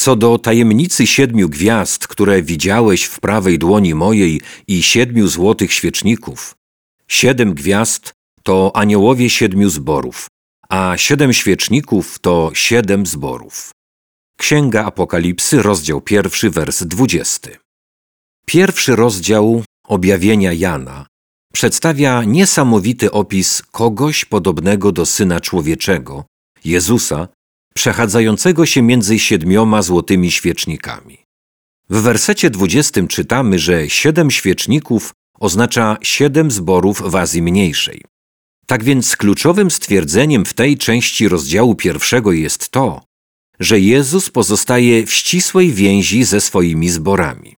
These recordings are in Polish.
Co do tajemnicy siedmiu gwiazd, które widziałeś w prawej dłoni mojej i siedmiu złotych świeczników, siedem gwiazd to aniołowie siedmiu zborów, a siedem świeczników to siedem zborów. Księga Apokalipsy, rozdział pierwszy, wers dwudziesty. Pierwszy rozdział objawienia Jana przedstawia niesamowity opis kogoś podobnego do Syna Człowieczego, Jezusa, przechadzającego się między siedmioma złotymi świecznikami. W wersecie dwudziestym czytamy, że siedem świeczników oznacza siedem zborów w Azji Mniejszej. Tak więc kluczowym stwierdzeniem w tej części rozdziału pierwszego jest to, że Jezus pozostaje w ścisłej więzi ze swoimi zborami.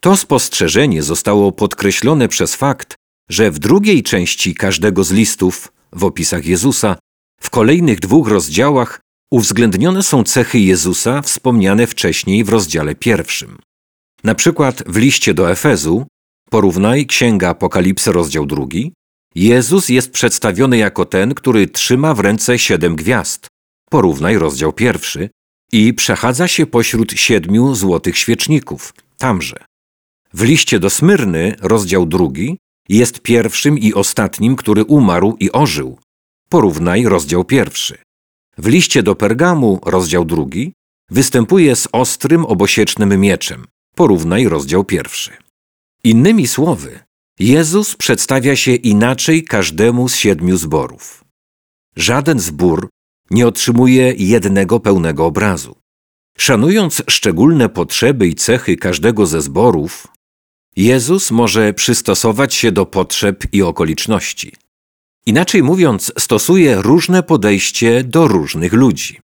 To spostrzeżenie zostało podkreślone przez fakt, że w drugiej części każdego z listów, w opisach Jezusa, w kolejnych dwóch rozdziałach uwzględnione są cechy Jezusa wspomniane wcześniej w rozdziale pierwszym. Na przykład w liście do Efezu, porównaj Księga Apokalipsy rozdział drugi, Jezus jest przedstawiony jako ten, który trzyma w ręce siedem gwiazd, porównaj rozdział pierwszy, i przechadza się pośród siedmiu złotych świeczników, tamże. W liście do Smyrny, rozdział drugi, jest pierwszym i ostatnim, który umarł i ożył. Porównaj rozdział pierwszy. W liście do Pergamu, rozdział drugi, występuje z ostrym, obosiecznym mieczem. Porównaj rozdział pierwszy. Innymi słowy, Jezus przedstawia się inaczej każdemu z siedmiu zborów. Żaden zbór nie otrzymuje jednego pełnego obrazu. Szanując szczególne potrzeby i cechy każdego ze zborów, Jezus może przystosować się do potrzeb i okoliczności. Inaczej mówiąc, stosuje różne podejście do różnych ludzi.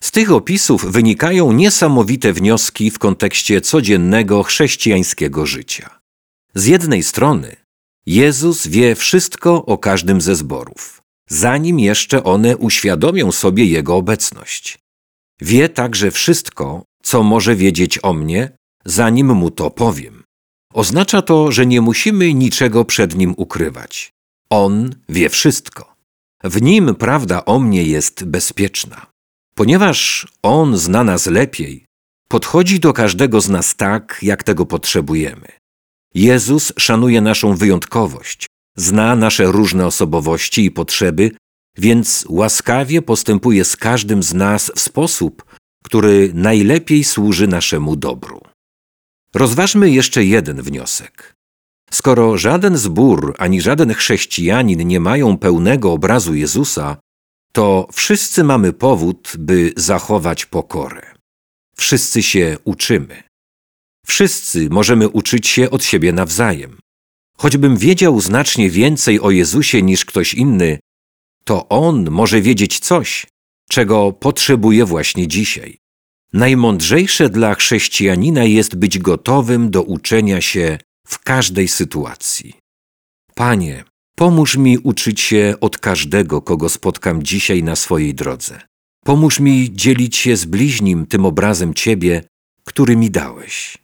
Z tych opisów wynikają niesamowite wnioski w kontekście codziennego chrześcijańskiego życia. Z jednej strony, Jezus wie wszystko o każdym ze zborów, zanim jeszcze one uświadomią sobie Jego obecność. Wie także wszystko, co może wiedzieć o mnie, zanim mu to powiem. Oznacza to, że nie musimy niczego przed nim ukrywać. On wie wszystko. W nim prawda o mnie jest bezpieczna. Ponieważ on zna nas lepiej, podchodzi do każdego z nas tak, jak tego potrzebujemy. Jezus szanuje naszą wyjątkowość, zna nasze różne osobowości i potrzeby, więc łaskawie postępuje z każdym z nas w sposób, który najlepiej służy naszemu dobru. Rozważmy jeszcze jeden wniosek. Skoro żaden zbór ani żaden chrześcijanin nie mają pełnego obrazu Jezusa, to wszyscy mamy powód, by zachować pokorę. Wszyscy się uczymy. Wszyscy możemy uczyć się od siebie nawzajem. Choćbym wiedział znacznie więcej o Jezusie niż ktoś inny, to On może wiedzieć coś, czego potrzebuje właśnie dzisiaj. Najmądrzejsze dla chrześcijanina jest być gotowym do uczenia się w każdej sytuacji. Panie, pomóż mi uczyć się od każdego, kogo spotkam dzisiaj na swojej drodze. Pomóż mi dzielić się z bliźnim tym obrazem Ciebie, który mi dałeś.